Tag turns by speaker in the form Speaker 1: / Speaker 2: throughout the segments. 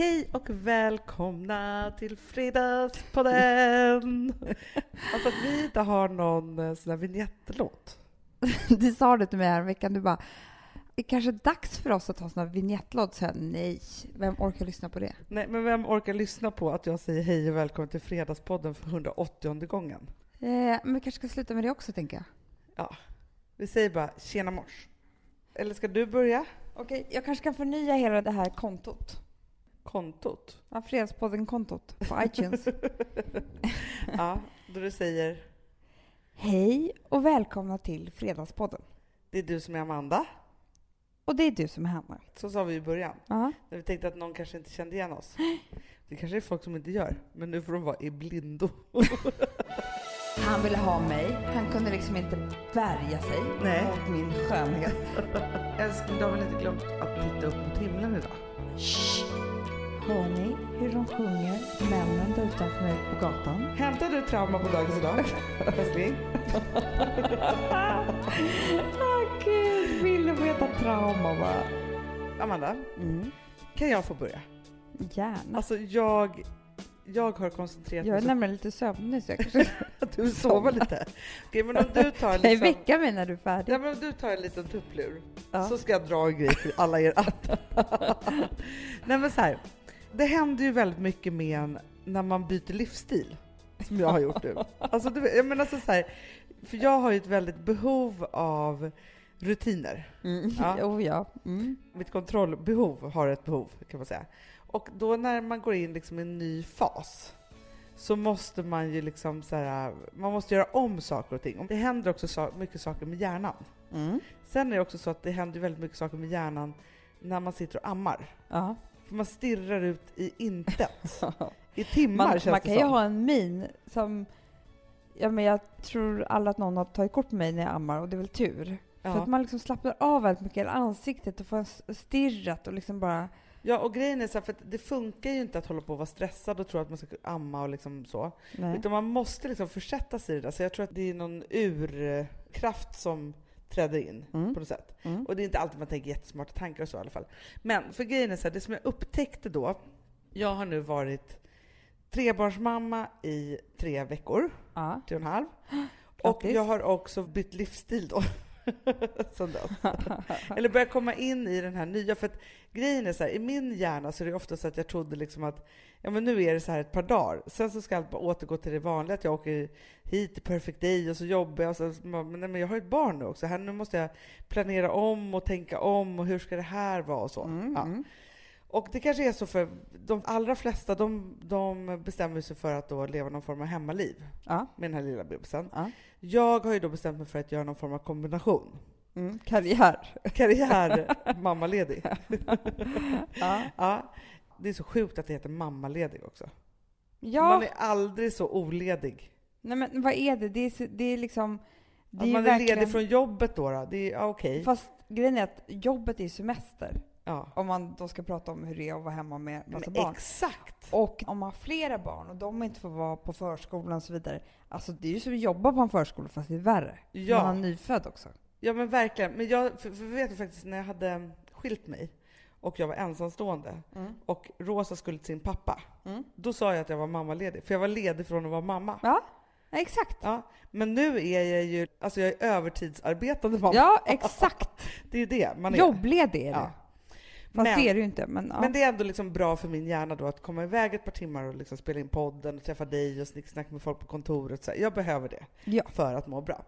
Speaker 1: Hej och välkomna till Fredagspodden! alltså att vi inte har någon eh, sån här vignettlåt.
Speaker 2: Du sa det till mig här veckan. Du bara, det är kanske är dags för oss att ha sån här vignettlåt. Så jag, nej, vem orkar lyssna på det?
Speaker 1: Nej, men vem orkar lyssna på att jag säger hej och välkommen till Fredagspodden för 180 gången?
Speaker 2: Eh, men vi kanske ska sluta med det också, tänker jag.
Speaker 1: Ja, vi säger bara tjena mors. Eller ska du börja?
Speaker 2: Okej, jag kanske kan förnya hela det här kontot.
Speaker 1: Kontot?
Speaker 2: Ja, Fredagspodden-kontot på iTunes.
Speaker 1: ja, då du säger
Speaker 2: Hej och välkomna till Fredagspodden.
Speaker 1: det är du som är Amanda.
Speaker 2: Och det är du som är Hanna.
Speaker 1: Så sa vi i början.
Speaker 2: Ja.
Speaker 1: När vi tänkte att någon kanske inte kände igen oss. Det kanske är folk som inte gör, men nu får de vara i blindo.
Speaker 2: Han ville ha mig. Han kunde liksom inte värja sig
Speaker 1: Nej.
Speaker 2: mot min skönhet.
Speaker 1: Älskling, du har väl inte glömt att titta upp mot himlen idag?
Speaker 2: Shh. Hör ni hur de sjunger, männen där utanför mig på gatan?
Speaker 1: Hämtar du trauma på dagis idag, älskling?
Speaker 2: Åh gud, ville veta trauma bara.
Speaker 1: Amanda,
Speaker 2: Mm.
Speaker 1: kan jag få börja?
Speaker 2: Gärna.
Speaker 1: Alltså jag, jag har koncentrerat
Speaker 2: jag är
Speaker 1: mig
Speaker 2: nämligen lite sömnig så jag kanske
Speaker 1: du sova lite. Okej, men om du tar liksom,
Speaker 2: väcka mig när du är färdig.
Speaker 1: ja, men om du tar en liten tupplur
Speaker 2: Ja.
Speaker 1: så ska jag dra en grej till alla er andra. Nej men så här, det händer ju väldigt mycket med en när man byter livsstil, som jag har gjort nu. Alltså, du, jag menar så så här, för jag har ju ett väldigt behov av rutiner.
Speaker 2: Mm.
Speaker 1: Ja.
Speaker 2: Oh, ja. Mm.
Speaker 1: Mitt kontrollbehov har ett behov, kan man säga. Och då när man går in liksom i en ny fas så måste man ju liksom så här, man måste göra om saker och ting. Det händer också så, mycket saker med hjärnan.
Speaker 2: Mm.
Speaker 1: Sen är det också så att det händer väldigt mycket saker med hjärnan när man sitter och ammar.
Speaker 2: Ja.
Speaker 1: För man stirrar ut i intet i timmar
Speaker 2: Man,
Speaker 1: känns
Speaker 2: man
Speaker 1: det
Speaker 2: kan ju
Speaker 1: som.
Speaker 2: ha en min som... Ja, men jag tror alla att någon har tagit kort på mig när jag ammar och det är väl tur. För
Speaker 1: Ja.
Speaker 2: att man liksom slappnar av väldigt mycket i ansiktet och får en stirrat och liksom bara...
Speaker 1: ja, och grejen är så här, för att det funkar ju inte att hålla på och vara stressad och tro att man ska amma och liksom så.
Speaker 2: Nej.
Speaker 1: Utan man måste liksom försätta sig i det där. Så jag tror att det är någon urkraft som träder in
Speaker 2: Mm.
Speaker 1: på något sätt.
Speaker 2: Mm.
Speaker 1: Och det är inte alltid man tänker jättesmarta tankar och så i alla fall. Men för grejen är så här, det som jag upptäckte då, jag har nu varit trebarnsmamma i tre veckor,
Speaker 2: Ja.
Speaker 1: tre och en halv. Och jag har också bytt livsstil då. Sen dess. Eller börjat komma in i den här nya, för att grejen är så här, i min hjärna så är det ofta så att jag trodde liksom att ja men nu är det så här ett par dagar, sen så ska allt bara återgå till det vanliga, att jag åker hit till Perfect Day och så jobbar jag och så, men, nej, men jag har ju ett barn nu också, här, nu måste jag planera om och tänka om och hur ska det här vara och så.
Speaker 2: Mm,
Speaker 1: Ja.
Speaker 2: mm.
Speaker 1: Och det kanske är så för de allra flesta, de, de bestämmer sig för att då leva någon form av hemmaliv
Speaker 2: Ja.
Speaker 1: med den här lilla bebisen.
Speaker 2: Ja.
Speaker 1: Jag har ju då bestämt mig för att göra någon form av kombination.
Speaker 2: Mm. Karriär.
Speaker 1: Karriär, mammaledig.
Speaker 2: Ja.
Speaker 1: Ja, det är så sjukt att det heter mammaledig också.
Speaker 2: ja.
Speaker 1: Man är aldrig så oledig.
Speaker 2: Nej men vad är det? Det är, det är liksom... Det
Speaker 1: Att
Speaker 2: är
Speaker 1: man är
Speaker 2: verkligen...
Speaker 1: ledig från jobbet då. då. Det är ja, okej.
Speaker 2: Fast grejen är att jobbet är semester.
Speaker 1: Ja.
Speaker 2: Om man då ska prata om hur det är att vara hemma med massa barn.
Speaker 1: exakt!
Speaker 2: Och om man har flera barn och de inte får vara på förskolan och så vidare. Alltså det är ju som att jobba på en förskola fast det är värre.
Speaker 1: Ja.
Speaker 2: Man har nyfödd också.
Speaker 1: Ja men verkligen. Men jag för, för vet faktiskt när jag hade skilt mig och jag var ensamstående
Speaker 2: Mm.
Speaker 1: och Rosa skulle till sin pappa.
Speaker 2: Mm.
Speaker 1: Då sa jag att jag var mammaledig, för jag var ledig från att vara mamma.
Speaker 2: Ja, exakt.
Speaker 1: Ja, men nu är jag ju, alltså jag är övertidsarbetande mamma.
Speaker 2: Ja, exakt.
Speaker 1: Det är ju det man är.
Speaker 2: Jobbledig är det.
Speaker 1: Ja.
Speaker 2: Fast
Speaker 1: Men-
Speaker 2: det är det ju inte. Men, ja.
Speaker 1: Men det är ändå liksom bra för min hjärna då att komma iväg ett par timmar och liksom spela in podden och träffa dig och snicksnacka med folk på kontoret. Så jag behöver det
Speaker 2: Ja.
Speaker 1: för att må bra.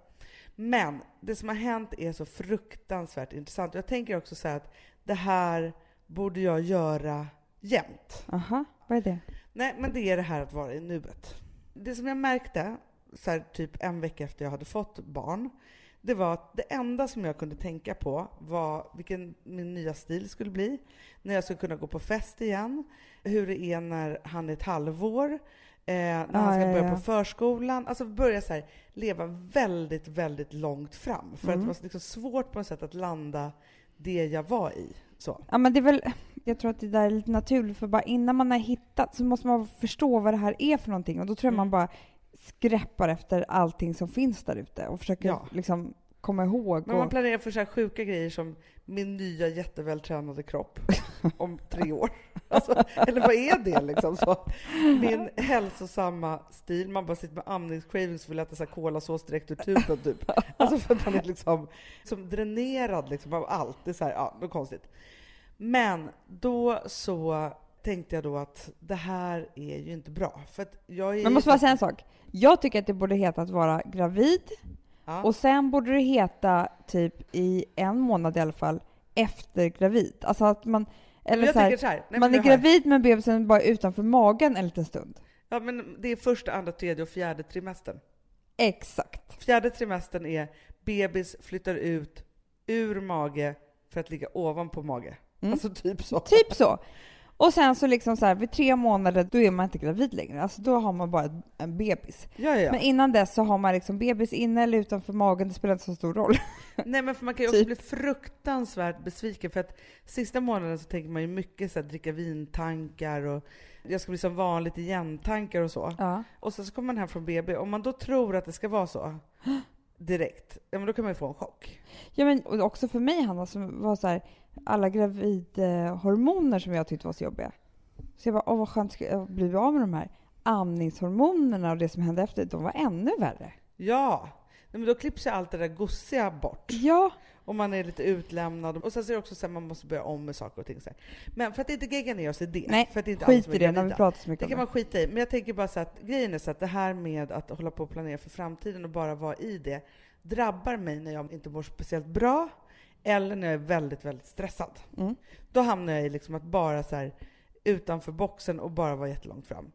Speaker 1: Men det som har hänt är så fruktansvärt intressant. Jag tänker också så att det här borde jag göra jämt.
Speaker 2: Aha, vad är det?
Speaker 1: Nej, men det är det här att vara i nuet. Det som jag märkte, så här, typ en vecka efter jag hade fått barn, det var att det enda som jag kunde tänka på var vilken min nya stil skulle bli, när jag skulle kunna gå på fest igen, hur det är när han är ett halvår, eh, när han
Speaker 2: Ah,
Speaker 1: ska
Speaker 2: ja,
Speaker 1: börja
Speaker 2: ja.
Speaker 1: på förskolan. Alltså börja så här, leva väldigt, väldigt långt fram. För att
Speaker 2: Mm.
Speaker 1: det var liksom svårt på något sätt att landa det jag var i. Så.
Speaker 2: Ja, men det är väl, jag tror att det där är lite naturligt, för bara innan man har hittat så måste man förstå vad det här är för någonting och då tror jag
Speaker 1: Mm.
Speaker 2: man bara skräppar efter allting som finns där ute och försöker
Speaker 1: Ja.
Speaker 2: liksom komma ihåg.
Speaker 1: Men man
Speaker 2: Och,
Speaker 1: planerar för så här sjuka grejer som min nya jättevältränade kropp om tre år. Alltså, eller vad är det liksom? Så, min hälsosamma stil, man bara sitter med amningscravings och vill äta så här kolasås direkt ur tuben typ. Alltså för att man är liksom som dränerad liksom av allt. Det är så här, ja, det är konstigt. Men då så tänkte jag då att det här är ju inte bra. För jag är ju
Speaker 2: måste bara säga en sak. Jag tycker att det borde heta att vara gravid
Speaker 1: Ja.
Speaker 2: och sen borde det heta typ i en månad i alla fall efter gravid. Alltså att man,
Speaker 1: Men
Speaker 2: eller
Speaker 1: jag
Speaker 2: så här,
Speaker 1: så här, nej, men
Speaker 2: man är gravid med bebisen bara utanför magen en liten stund.
Speaker 1: Ja, men det är första, andra, tredje och fjärde trimestern.
Speaker 2: Exakt.
Speaker 1: Fjärde trimestern är bebis flyttar ut ur mage för att ligga ovanpå mage.
Speaker 2: Mm.
Speaker 1: Alltså typ så.
Speaker 2: Typ så. Och sen så liksom så här, vid tre månader, då är man inte gravid längre. Alltså då har man bara en bebis.
Speaker 1: Ja, ja, ja.
Speaker 2: Men innan dess så har man liksom bebis inne eller utanför magen, det spelar inte så stor roll.
Speaker 1: Nej, men för man kan ju också
Speaker 2: Typ.
Speaker 1: bli fruktansvärt besviken för att sista månaden så tänker man ju mycket så här, dricka vintankar och jag ska bli som vanligt igen-tankar och så.
Speaker 2: Ja.
Speaker 1: Och sen så kommer man hem från BB. Om man då tror att det ska vara så direkt, ja men då kan man ju få en chock.
Speaker 2: Ja men också för mig Hanna, som var så här, alla gravidhormoner som jag tyckte var så jobbiga. Så jag bara, åh vad skönt ska jag bli av med de här amningshormonerna och det som hände efter, de var ännu värre.
Speaker 1: Ja! Nej, men då klipps ju allt det där gossiga bort.
Speaker 2: Ja,
Speaker 1: Och man är lite utlämnad. Och sen så är det också så att man måste börja om med saker och ting. Så här. Men för att inte gegga ner oss i det.
Speaker 2: nej,
Speaker 1: för att inte
Speaker 2: skit i det när vi pratar så
Speaker 1: Det
Speaker 2: mycket
Speaker 1: kan
Speaker 2: om
Speaker 1: man skita i. Men jag tänker bara så att grejen är så att det här med att hålla på och planera för framtiden och bara vara i det drabbar mig när jag inte mår speciellt bra eller när jag är väldigt, väldigt stressad.
Speaker 2: Mm.
Speaker 1: Då hamnar jag i liksom att bara så här utanför boxen och bara vara jättelångt fram.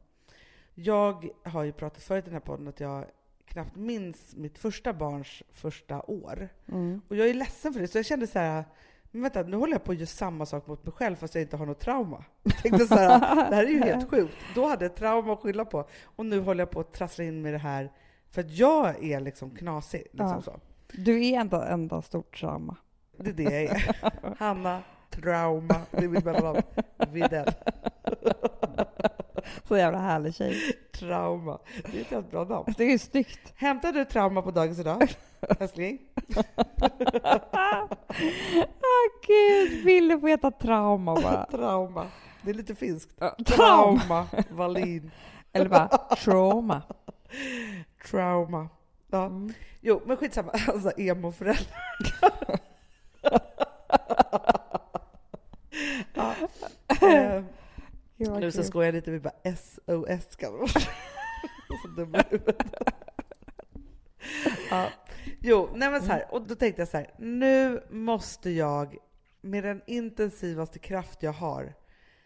Speaker 1: Jag har ju pratat förut i den här podden att jag knappt minns mitt första barns första år.
Speaker 2: Mm.
Speaker 1: Och jag är ledsen för det, så jag kände så här, men vänta, nu håller jag på att göra samma sak mot mig själv fast jag inte har något trauma. Jag tänkte så här, det här är ju helt sjukt. Då hade jag ett trauma att skylla på. Och nu håller jag på att trassla in med det här för att jag är liksom knasig. Liksom
Speaker 2: Ja.
Speaker 1: så.
Speaker 2: Du är enda, enda stort trauma.
Speaker 1: Det är det jag är. Hanna Trauma, det är mitt mellannamn. Widell.
Speaker 2: Så jävla härlig tjej.
Speaker 1: Trauma. Det är ett helt bra namn.
Speaker 2: Det är snyggt.
Speaker 1: Hämtade du trauma på dagis idag, älskling?
Speaker 2: Ah gud, ville få heta trauma bara.
Speaker 1: Trauma. Det är lite finskt.
Speaker 2: Ja,
Speaker 1: Trauma, Wallin.
Speaker 2: Eller bara trauma.
Speaker 1: Trauma. Ja.
Speaker 2: Mm.
Speaker 1: Jo, men skitsamma. Alltså emo-föräldrar. Ja. eh, nu så skojar jag lite, vi bara SOS kan vara. Så dumma ja. Jo, nej men så här, och då tänkte jag så här, nu måste jag med den intensivaste kraft jag har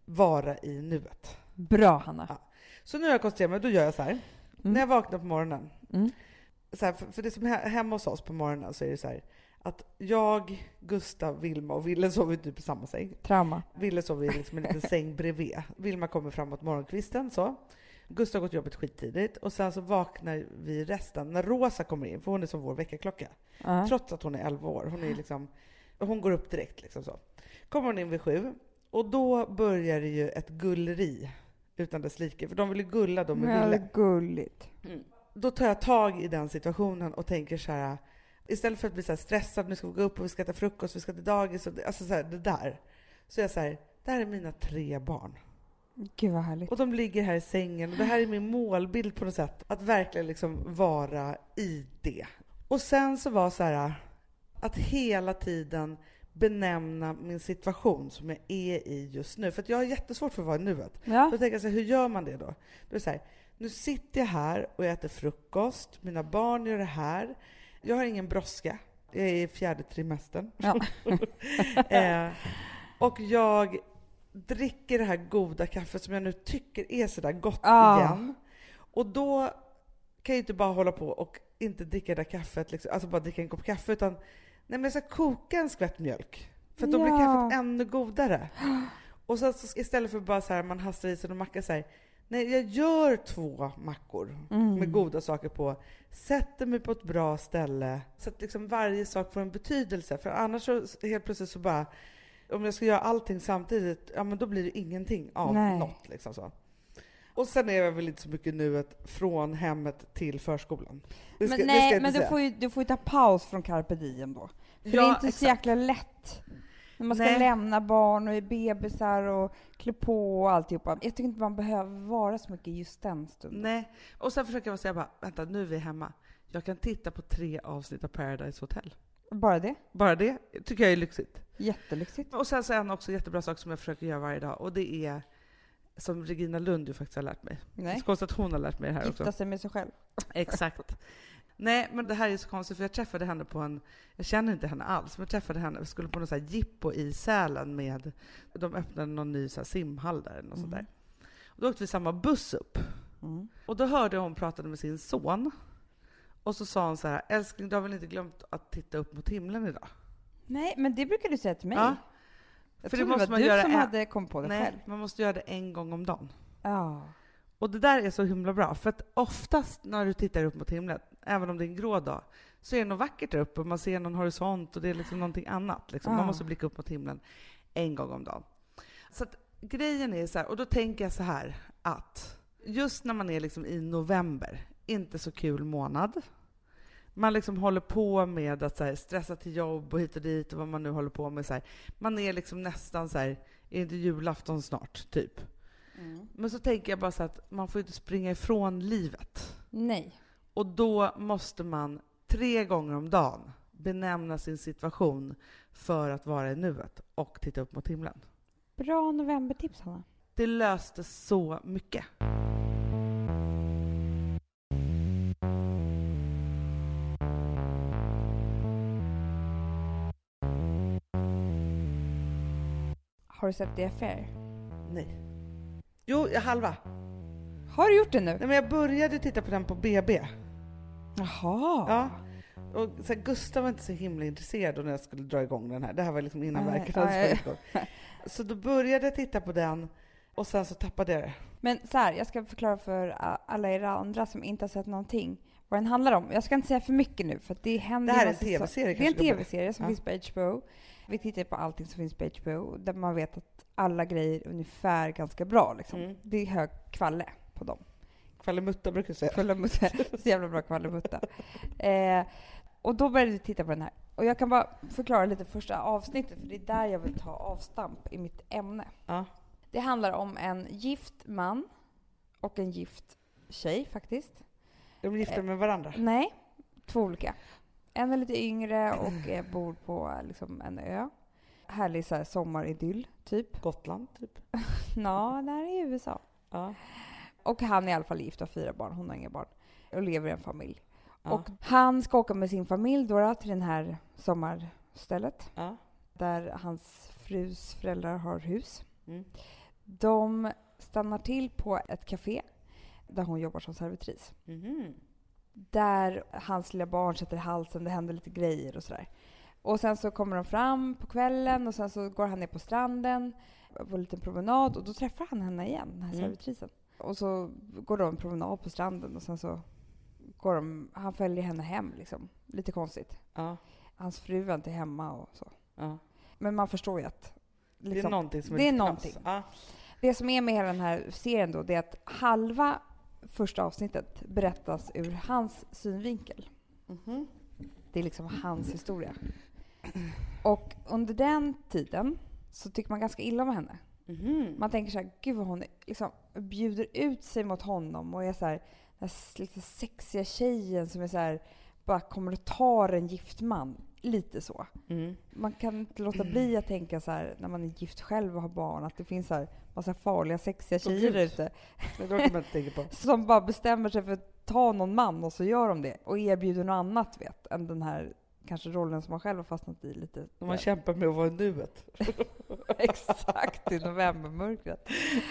Speaker 1: vara i nuet.
Speaker 2: Bra Hanna.
Speaker 1: Ja. Så nu har jag koncentrerat mig, då gör jag så här.
Speaker 2: Mm.
Speaker 1: När jag vaknar på morgonen,
Speaker 2: Mm.
Speaker 1: så här, för, för det som hemma hos oss på morgonen så är det så här att jag, Gustav, Vilma och Ville sover typ i samma säng.
Speaker 2: Trauma.
Speaker 1: Ville sover i liksom en liten säng bredvid. Vilma kommer framåt morgonkvisten så. Gustav gått till jobbet skittidigt och sen så vaknar vi resten när Rosa kommer in, för hon är som vår väckarklocka.
Speaker 2: Ja.
Speaker 1: Trots att hon är 11 år. Hon, är liksom, hon går upp direkt. Liksom så. Kommer hon in vid sju och då börjar det ju ett gulleri utan dess like. För de vill ju gulla då med Ville.
Speaker 2: gulligt.
Speaker 1: Då tar jag tag i den situationen och tänker så här. Istället för att bli så här stressad, nu ska vi gå upp och vi ska äta frukost, vi ska till dagis, och det, alltså så här, det där. Så är jag så här, det här är mina tre barn.
Speaker 2: Gud vad härligt.
Speaker 1: Och de ligger här i sängen och det här är min målbild på något sätt. Att verkligen liksom vara i det. Och sen så var så här att hela tiden benämna min situation som jag är i just nu. För jag har jättesvårt för att vara i nuet.
Speaker 2: Ja.
Speaker 1: Då tänker jag så här, hur gör man det då? Då är så här, nu sitter jag här och jag äter frukost, mina barn gör det här. Jag har ingen brådska. Jag är i fjärde trimestern.
Speaker 2: Ja.
Speaker 1: eh, och jag dricker det här goda kaffet som jag nu tycker är så där gott
Speaker 2: Ah.
Speaker 1: igen. Och då kan jag inte bara hålla på och inte dricka det där kaffet, liksom, alltså bara dricka en kopp kaffe, utan nej, men jag ska koka en skvätt mjölk. För då blir
Speaker 2: Ja.
Speaker 1: kaffet ännu godare. Och så, så istället för bara så här, man hastar i sig en macka så här, nej jag gör två mackor
Speaker 2: Mm.
Speaker 1: med goda saker på, sätter mig på ett bra ställe, så att liksom varje sak får en betydelse. För annars så helt plötsligt så bara, om jag ska göra allting samtidigt, ja men då blir det ingenting av
Speaker 2: Nej.
Speaker 1: något. Liksom så. Och sen är jag väl inte så mycket nuet från hemmet till förskolan. Det ska,
Speaker 2: men
Speaker 1: det
Speaker 2: nej, men du får, ju, du får ju ta paus från carpe diem då. För det
Speaker 1: Ja,
Speaker 2: är inte så
Speaker 1: exakt.
Speaker 2: jäkla lätt. När man ska
Speaker 1: Nej.
Speaker 2: lämna barn och är bebisar och klä på och alltihopa. Jag tycker inte man behöver vara så mycket just den stunden.
Speaker 1: Nej. Och sen försöker jag säga bara, vänta nu är vi hemma. Jag kan titta på tre avsnitt av Paradise Hotel.
Speaker 2: Bara det.
Speaker 1: Bara det tycker jag är lyxigt.
Speaker 2: Jättelyxigt.
Speaker 1: Och sen så är en också jättebra sak som jag försöker göra varje dag och det är som Regina Lund ju faktiskt har lärt mig. Det är
Speaker 2: Nej.
Speaker 1: konstigt att hon har lärt mig det här
Speaker 2: Gifta
Speaker 1: också.
Speaker 2: sig med sig själv.
Speaker 1: Exakt. Nej, men det här är så konstigt för jag träffade henne på en, jag känner inte henne alls, men jag träffade henne, vi skulle på någon så här jippo i Sälen med, de öppnade någon ny så här simhall där eller något sånt
Speaker 2: Mm.
Speaker 1: där. Och då åkte vi samma buss upp.
Speaker 2: Mm.
Speaker 1: Och då hörde hon pratade med sin son. Och så sa hon så här, älskling du har väl inte glömt att titta upp mot himlen idag?
Speaker 2: Nej, men det brukar du säga till mig.
Speaker 1: Ja.
Speaker 2: Jag
Speaker 1: För det måste
Speaker 2: det
Speaker 1: man
Speaker 2: var du
Speaker 1: göra
Speaker 2: som
Speaker 1: en-
Speaker 2: hade kommit på det
Speaker 1: Nej,
Speaker 2: själv.
Speaker 1: man måste göra det en gång om dagen.
Speaker 2: Ja.
Speaker 1: Och det där är så himla bra, för att oftast när du tittar upp mot himlen, även om det är en grå dag, så är det något vackert där uppe, man ser någon horisont och det är liksom någonting annat. Liksom.
Speaker 2: Ah.
Speaker 1: Man måste blicka upp mot himlen en gång om dagen. Så att grejen är så här, och då tänker jag så här att just när man är liksom i november, inte så kul månad, man liksom håller på med att här, stressa till jobb och hit och dit och vad man nu håller på med. Så här. Man är liksom nästan så här, är det inte julafton snart, typ?
Speaker 2: Mm.
Speaker 1: Men så tänker jag bara så att man får inte springa ifrån livet.
Speaker 2: Nej.
Speaker 1: Och då måste man tre gånger om dagen benämna sin situation för att vara i nuet och titta upp mot himlen.
Speaker 2: Bra novembertips, Hanna.
Speaker 1: Det löste så mycket.
Speaker 2: Har du sett The Affair?
Speaker 1: Nej. Jo, halva.
Speaker 2: Har du gjort det nu?
Speaker 1: Nej, men jag började titta på den på BB.
Speaker 2: Jaha.
Speaker 1: Ja. Och så här, Gustav var inte så himla intresserad då när jag skulle dra igång den här. Det här var liksom innan
Speaker 2: Nej,
Speaker 1: verken hade igång. Så då började jag titta på den och sen så tappade jag det.
Speaker 2: Men så här, jag ska förklara för alla er andra som inte har sett någonting vad den handlar om. Jag ska inte säga för mycket nu för att det händer
Speaker 1: Det här är en TV-serie
Speaker 2: Det är en tv-serie som
Speaker 1: Ja.
Speaker 2: finns på HBO. Vi tittar på allting som finns på HBO där man vet att alla grejer är ungefär ganska bra. Liksom.
Speaker 1: Mm.
Speaker 2: Det är hög kvalle på dem.
Speaker 1: Kvallemutta brukar jag säga.
Speaker 2: Kvällemutta. Så jävla bra kvällemutta. Eh, och då började vi titta på den här. Och jag kan bara förklara lite första avsnittet, för det är där jag vill ta avstamp i mitt ämne.
Speaker 1: Ja.
Speaker 2: Det handlar om en gift man och en gift tjej faktiskt.
Speaker 1: De är gifta med varandra.
Speaker 2: Nej, två olika. En är lite yngre och eh, bor på eh, liksom, en ö. Härlig så här, sommaridyll, typ.
Speaker 1: Gotland, typ.
Speaker 2: Nå, det här är i USA.
Speaker 1: Ja.
Speaker 2: Och han är i alla fall gift och har fyra barn, hon har inga barn. Och lever i en familj.
Speaker 1: Ja.
Speaker 2: Och han ska åka med sin familj då, till det här sommarstället
Speaker 1: ja.
Speaker 2: där hans frus föräldrar har hus.
Speaker 1: Mm.
Speaker 2: De stannar till på ett café där hon jobbar som servitris.
Speaker 1: Mhm.
Speaker 2: Där hans lilla barn sätter halsen, det händer lite grejer och sådär. Och sen så kommer de fram på kvällen och sen så går han ner på stranden på en liten promenad och då träffar han henne igen, den här
Speaker 1: Mm.
Speaker 2: Och så går de en promenad på stranden och sen så går de, han följer henne hem liksom. Lite konstigt.
Speaker 1: Ja.
Speaker 2: Hans fru är inte hemma och så.
Speaker 1: Ja.
Speaker 2: Men man förstår ju att
Speaker 1: Det är
Speaker 2: liksom,
Speaker 1: någonting som är
Speaker 2: det är någonting.
Speaker 1: Ja.
Speaker 2: Det som är med hela den här serien då, det är att halva första avsnittet berättas ur hans synvinkel.
Speaker 1: Mhm.
Speaker 2: Det är liksom hans historia. Och under den tiden så tycker man ganska illa om henne.
Speaker 1: Mhm.
Speaker 2: Man tänker så här, gud vad hon liksom bjuder ut sig mot honom och är så här, den här lite sexiga tjejen som är så här, bara kommer och tar en gift man. Lite så.
Speaker 1: Mm.
Speaker 2: Man kan inte låta bli att tänka så här när man är gift själv och har barn att det finns så här massa farliga sexiga tjejer där ute som bara bestämmer sig för att ta någon man och så gör de det och erbjuder något annat vet än den här kanske rollen som man själv har fastnat i lite.
Speaker 1: När man kämpar med att vara i nuet.
Speaker 2: Exakt, i novembermörkret.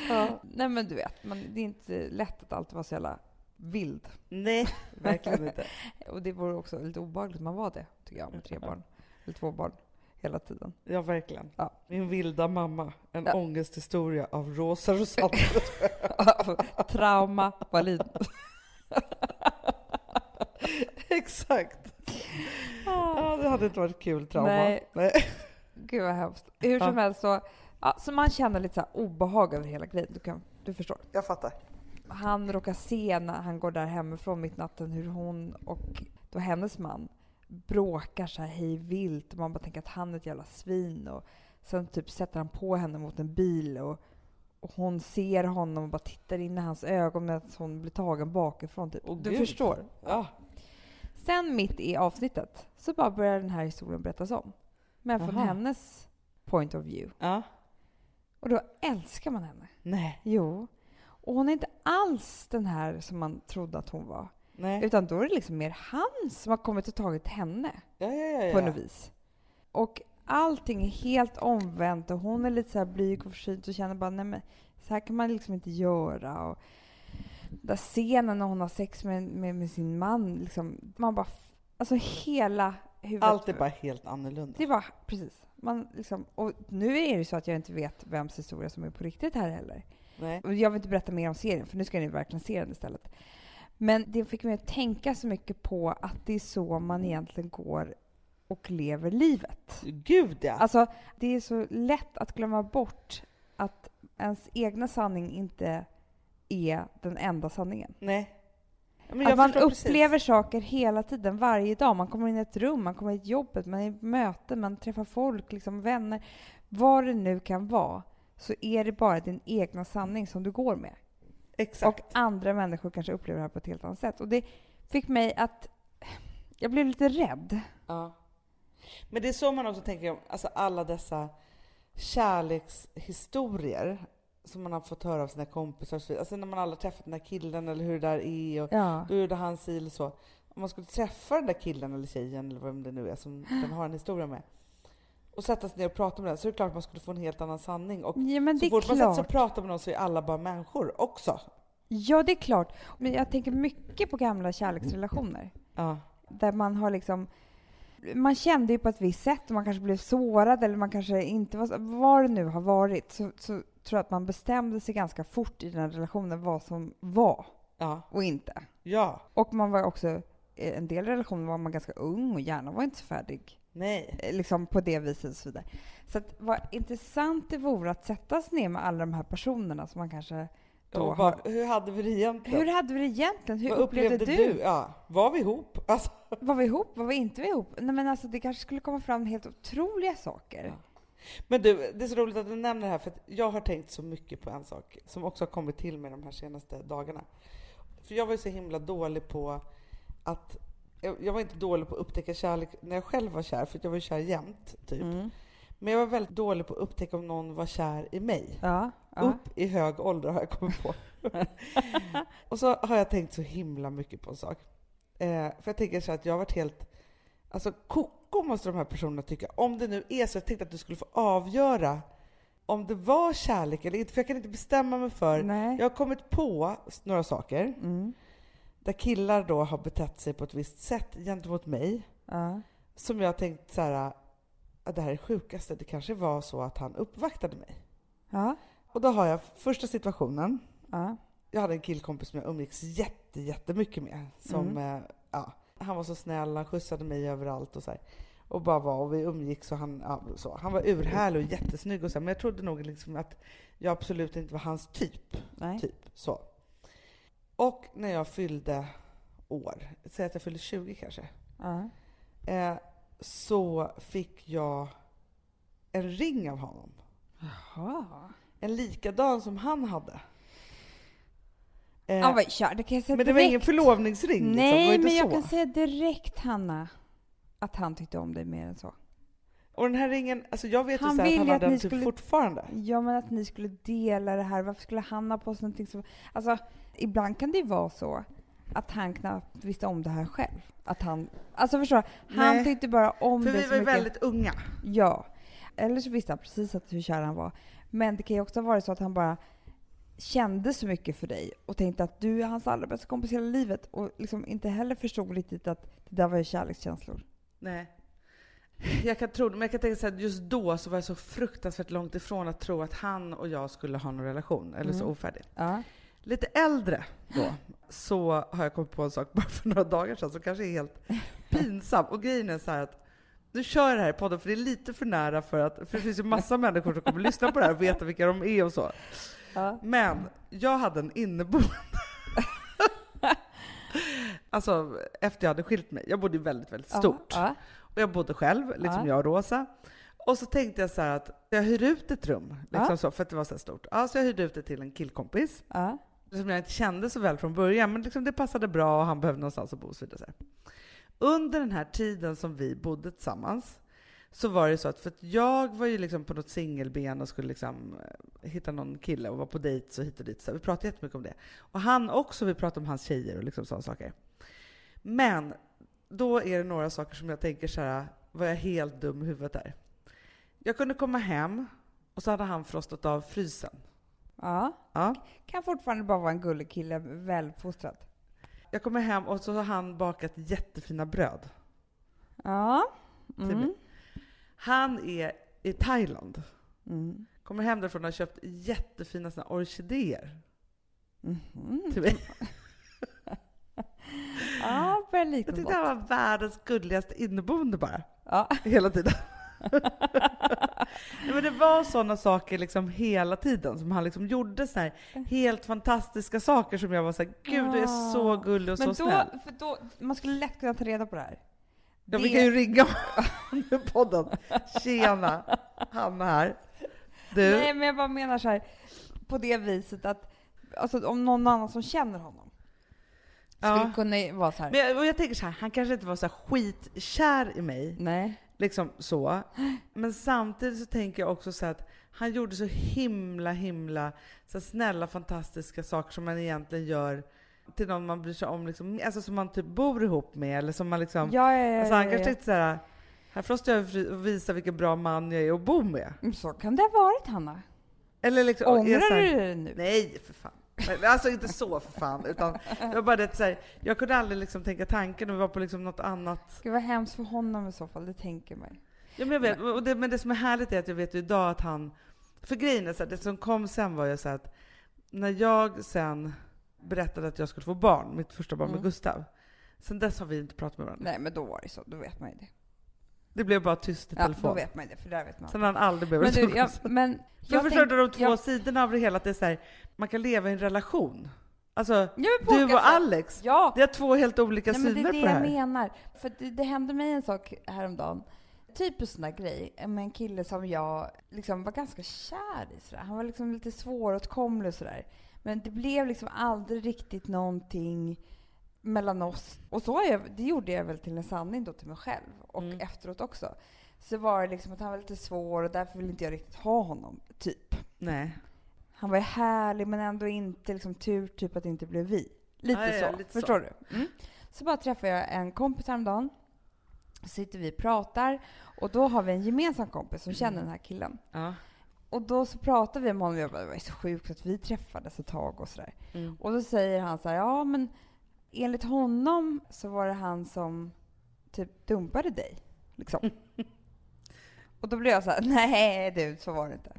Speaker 1: Ja.
Speaker 2: Nej men du vet, man, det är inte lätt att alltid vara så jävla vild.
Speaker 1: Nej, verkligen inte.
Speaker 2: Och det vore också lite obehagligt om man var det, tycker jag, med tre barn. Eller två barn hela tiden.
Speaker 1: Ja, verkligen.
Speaker 2: Ja.
Speaker 1: Min vilda mamma. En
Speaker 2: Ja.
Speaker 1: ångesthistoria av Rosa Rosanna.
Speaker 2: Trauma Wallin.
Speaker 1: Exakt. Ja, det hade inte varit kul trauma.
Speaker 2: Nej.
Speaker 1: Nej.
Speaker 2: Gud vad hemskt. Hur som
Speaker 1: Ja.
Speaker 2: helst så, ja, så man känner lite så obehag över hela grejen. Du, kan, du förstår.
Speaker 1: Jag fattar.
Speaker 2: han råkar se när han går där hemifrån mitt natten hur hon och då hennes man bråkar så här hej vilt man bara tänker att han är ett jävla svin och sen typ sätter han på henne mot en bil och, och hon ser honom och bara tittar in i hans ögon medan hon blir tagen bakifrån. Typ.
Speaker 1: Åh,
Speaker 2: du
Speaker 1: Gud.
Speaker 2: förstår?
Speaker 1: Ja.
Speaker 2: Sen mitt i avsnittet så bara börjar den här historien berättas om. Men från
Speaker 1: Aha.
Speaker 2: hennes point of view.
Speaker 1: ja.
Speaker 2: Och då älskar man henne.
Speaker 1: Nej.
Speaker 2: Jo. Och hon är inte alls den här som man trodde att hon var.
Speaker 1: Nej.
Speaker 2: Utan då är det liksom mer han som har kommit och tagit henne
Speaker 1: Ja, ja, ja,
Speaker 2: på något vis. Och allting är helt omvänt och hon är lite så här blyg och försynt och känner bara nej men så här kan man liksom inte göra. Och där scenen när hon har sex med, med, med sin man, liksom, man bara... Alltså hela huvudet...
Speaker 1: Allt är bara helt annorlunda.
Speaker 2: Det var precis. Man liksom, och nu är det så att jag inte vet vems historia som är på riktigt här heller.
Speaker 1: Nej.
Speaker 2: Och Jag vill inte berätta mer om serien, för nu ska ni verkligen se den istället. Men det fick mig att tänka så mycket på att det är så man egentligen går och lever livet.
Speaker 1: Gud ja!
Speaker 2: Alltså, det är så lätt att glömma bort att ens egna sanning inte är den enda sanningen.
Speaker 1: Nej. Men
Speaker 2: Att man
Speaker 1: förstår precis.
Speaker 2: upplever saker hela tiden, varje dag. Man kommer in i ett rum, man kommer in i jobbet, man är i möten, man träffar folk, liksom vänner. Vad det nu kan vara, så är det bara din egna sanning som du går med.
Speaker 1: Exakt.
Speaker 2: Och andra människor kanske upplever det här på ett helt annat sätt. Och det fick mig att... Jag blev lite rädd.
Speaker 1: Ja. Men det är så man också tänker om alltså alla dessa kärlekshistorier som man har fått höra av sina kompisar. Alltså när man aldrig har träffat den där killen eller hur det där är och
Speaker 2: Ja.
Speaker 1: då gjorde han si eller så. Om man skulle träffa den där killen eller tjejen eller vem det nu är som den har en historia med och sätta sig ner och prata med den så är det klart att man skulle få en helt annan sanning. Och
Speaker 2: ja, men
Speaker 1: så fort man sätter sig och pratar med någon så är alla bara människor också.
Speaker 2: Ja, det är klart. Men jag tänker mycket på gamla kärleksrelationer.
Speaker 1: Ja.
Speaker 2: Där man har liksom... Man kände ju på ett visst sätt och man kanske blev sårad eller man kanske inte var... Vad det nu har varit så, så tror att man bestämde sig ganska fort i den här relationen vad som var
Speaker 1: Ja.
Speaker 2: och inte.
Speaker 1: Ja.
Speaker 2: Och man var också... i En del relationer var man ganska ung och hjärnan var inte så färdig.
Speaker 1: Nej.
Speaker 2: eh, liksom på det viset och så vidare. Så att vad intressant det vore att sätta sig ner med alla de här personerna som man kanske då
Speaker 1: bara,
Speaker 2: har...
Speaker 1: hur hade vi det egentligen?
Speaker 2: Hur hade vi det egentligen? Hur
Speaker 1: Vad
Speaker 2: upplevde, du?
Speaker 1: Ja. Var vi ihop? Alltså.
Speaker 2: Var vi ihop? Var vi inte ihop? Nej men alltså det kanske skulle komma fram helt otroliga saker.
Speaker 1: Ja. Men du, det är så roligt att du nämner det här för jag har tänkt så mycket på en sak som också har kommit till mig de här senaste dagarna. För jag var ju så himla dålig på att jag, var inte dålig på att upptäcka kärlek när jag själv var kär, för jag var ju kär jämt, typ.
Speaker 2: Mm.
Speaker 1: Men jag var väldigt dålig på att upptäcka om någon var kär i mig.
Speaker 2: Ja. ja.
Speaker 1: Upp i hög ålder har jag kommit på. och så har jag tänkt så himla mycket på en sak. Eh, för jag tänker så att jag har varit helt... Alltså koko måste de här personerna tycka. Om det nu är så, jag tänkte att du skulle få avgöra om det var kärlek eller inte, för jag kan inte bestämma mig för.
Speaker 2: Nej.
Speaker 1: Jag har kommit på några saker
Speaker 2: Mm.
Speaker 1: där killar då har betett sig på ett visst sätt gentemot mig
Speaker 2: Ja.
Speaker 1: som jag har tänkt så här, att det här är det sjukaste. Det kanske var så att han uppvaktade mig.
Speaker 2: Ja.
Speaker 1: Och då har jag första situationen.
Speaker 2: Ja.
Speaker 1: Jag hade en killkompis som jag umgicks jätte, jättemycket med. Som,
Speaker 2: Mm.
Speaker 1: eh, ja, han var så snäll, han skjutsade mig överallt och så här. Och bara var, och vi umgicks och han, ja, så. Han var urhärlig och jättesnygg och så här, men jag trodde nog liksom att jag absolut inte var hans typ.
Speaker 2: Nej.
Speaker 1: Typ så. Och när jag fyllde år, säg att jag fyllde 20 kanske,
Speaker 2: Ja.
Speaker 1: eh, så fick jag en ring av honom.
Speaker 2: Jaha.
Speaker 1: En likadan som han hade. Eh,
Speaker 2: Ja, vad kör. Det kan jag säga
Speaker 1: men det var ingen
Speaker 2: direkt.
Speaker 1: förlovningsring? liksom.
Speaker 2: Nej,
Speaker 1: inte
Speaker 2: men jag
Speaker 1: så.
Speaker 2: kan säga direkt, Hanna, att han tyckte om dig mer än så.
Speaker 1: Och den här ringen, alltså jag vet
Speaker 2: Han
Speaker 1: ju så att han
Speaker 2: att
Speaker 1: den typ
Speaker 2: skulle-
Speaker 1: fortfarande.
Speaker 2: Ja, men att ni skulle dela det här. Varför skulle han ha på sig någonting som... Alltså, ibland kan det ju vara så att han knappt visste om det här själv. Att han... Alltså förstår du? Han
Speaker 1: Nej.
Speaker 2: tyckte bara om
Speaker 1: För
Speaker 2: det
Speaker 1: vi
Speaker 2: så
Speaker 1: var ju
Speaker 2: mycket.
Speaker 1: väldigt unga.
Speaker 2: Ja. Eller så visste han precis att hur kär han var. Men det kan ju också vara så att han bara kände så mycket för dig och tänkte att du är hans allra bästa kompis hela livet och liksom inte heller förstod riktigt att det där var ju kärlekskänslor.
Speaker 1: Nej. Jag kan tro det, men jag kan tänka så här, att just då så var jag så fruktansvärt långt ifrån att tro att han och jag skulle ha någon relation, eller så
Speaker 2: Mm.
Speaker 1: ofärdig.
Speaker 2: Ja.
Speaker 1: Lite äldre då, så har jag kommit på en sak bara för några dagar sedan som kanske är helt pinsam. Och grejen är så här att nu kör jag det här i podden för det är lite för nära för att, för det finns ju massa människor som kommer lyssna på det här och veta vilka de är och så.
Speaker 2: Ja.
Speaker 1: Men jag hade en inneboende Alltså efter jag hade skilt mig. Jag bodde väldigt, väldigt stort.
Speaker 2: Ja,
Speaker 1: Och jag bodde själv, liksom
Speaker 2: Ja.
Speaker 1: jag och Rosa. Och så tänkte jag så här att jag hyr ut ett rum, liksom så, för att det var så stort. Ja, så jag hyrde ut det till en killkompis, som jag inte kände så väl från början, men liksom det passade bra och han behövde någonstans att bo och så vidare. Under den här tiden som vi bodde tillsammans, så var det så att, för att jag var ju liksom på något singelben och skulle liksom eh, hitta någon kille och var på dejt så hit och dit. Så vi pratade jättemycket om det. Och han också, vi pratade om hans tjejer och liksom sådana saker. Men då är det några saker som jag tänker så här, var jag helt dum i huvudet där? Jag kunde komma hem och så hade han frostat av frysen.
Speaker 2: ja.
Speaker 1: Ja.
Speaker 2: Kan fortfarande bara vara en gullig kille, väluppfostrad.
Speaker 1: Jag kommer hem och så har han bakat jättefina bröd.
Speaker 2: Ja.
Speaker 1: till
Speaker 2: Mm.
Speaker 1: mig. Han är i Thailand.
Speaker 2: Mm.
Speaker 1: Kommer hem därifrån och har köpt jättefina såna orkidéer
Speaker 2: Mhm.
Speaker 1: till mig.
Speaker 2: Ja,
Speaker 1: Jag tyckte han var världens gulligaste inneboende bara.
Speaker 2: Ja.
Speaker 1: Hela tiden. Nej, men det var sådana saker liksom hela tiden som han liksom gjorde så här helt fantastiska saker som jag var så här, gud du är så gullig och
Speaker 2: Men
Speaker 1: så
Speaker 2: då,
Speaker 1: snäll.
Speaker 2: för då, man skulle lätt kunna ta reda på det här.
Speaker 1: Ja, vi
Speaker 2: Det-
Speaker 1: kan ju ringa honom i podden. Tjena, Hanna här. Du,
Speaker 2: Nej, men jag bara menar så här, på det viset att alltså, om någon annan som känner honom skulle
Speaker 1: ja.
Speaker 2: kunna vara så här.
Speaker 1: Men jag, och jag tänker så här, han kanske inte var så skitkär i mig,
Speaker 2: Nej.
Speaker 1: liksom så. Men samtidigt så tänker jag också så att han gjorde så himla, himla så snälla, fantastiska saker som man egentligen gör till någon man bryr sig om, liksom, alltså som man typ bor ihop med eller som man liksom...
Speaker 2: Ja, ja, ja,
Speaker 1: alltså han kanske tänkte så här, frostar jag visar vilken bra man jag är att bo med.
Speaker 2: Men Så kan det ha varit, Hanna.
Speaker 1: Eller liksom,
Speaker 2: Ångrar du det nu?
Speaker 1: Nej, för fan. Alltså inte så för fan, utan var bara det så här, jag kunde aldrig liksom tänka tanken och var på liksom något annat.
Speaker 2: Det var hemskt för honom i så fall, det tänker mig.
Speaker 1: Ja, men, jag vet, och det, men det som är härligt är att jag vet ju idag att han... För grejen är så här, det som kom sen var ju så att när jag sen berättade att jag skulle få barn, mitt första barn med
Speaker 2: Mm.
Speaker 1: Gustav, sen dess har vi inte pratat med varandra.
Speaker 2: Nej, men då var det så, då vet man ju det.
Speaker 1: Det blev bara tyst i
Speaker 2: Ja, då
Speaker 1: telefon.
Speaker 2: vet man ju det, för där vet man.
Speaker 1: Sen har han aldrig
Speaker 2: Men
Speaker 1: behövt
Speaker 2: du, jag, men
Speaker 1: Jag,
Speaker 2: jag
Speaker 1: förstår
Speaker 2: tänk-
Speaker 1: de två
Speaker 2: jag-
Speaker 1: sidorna av det hela, att det är så här, man kan leva i en relation. Alltså,
Speaker 2: men på
Speaker 1: du
Speaker 2: olika
Speaker 1: och. Alex,
Speaker 2: Ja,
Speaker 1: det är två helt olika
Speaker 2: Nej, men
Speaker 1: syner
Speaker 2: det är det
Speaker 1: på det
Speaker 2: jag
Speaker 1: här.
Speaker 2: menar. För det, det hände mig en sak häromdagen. Typ en sån där grej med en kille som jag liksom var ganska kär i. Sådär. Han var liksom lite svåråtkomlig och sådär. Men det blev liksom aldrig riktigt någonting mellan oss. Och så jag, det gjorde jag väl till en sanning då till mig själv och
Speaker 1: Mm.
Speaker 2: efteråt också. Så var det liksom att han var lite svår och därför ville inte jag riktigt ha honom, typ.
Speaker 1: Nej.
Speaker 2: Han var ju härlig men ändå inte liksom tur typ att det inte blev vi. Lite
Speaker 1: Ja, ja,
Speaker 2: så.
Speaker 1: lite
Speaker 2: Förstår du? Mm. Så bara träffade jag en kompis häromdagen. Så sitter vi och pratar och då har vi en gemensam kompis som känner den här killen.
Speaker 1: Ja.
Speaker 2: Och då så pratar vi om honom jag bara, det var så sjukt att vi träffades ett tag och sådär.
Speaker 1: Mm.
Speaker 2: Och då säger han så här, ja men enligt honom så var det han som typ dumpade dig. Liksom. och då blev jag så här, nej du, så var det inte.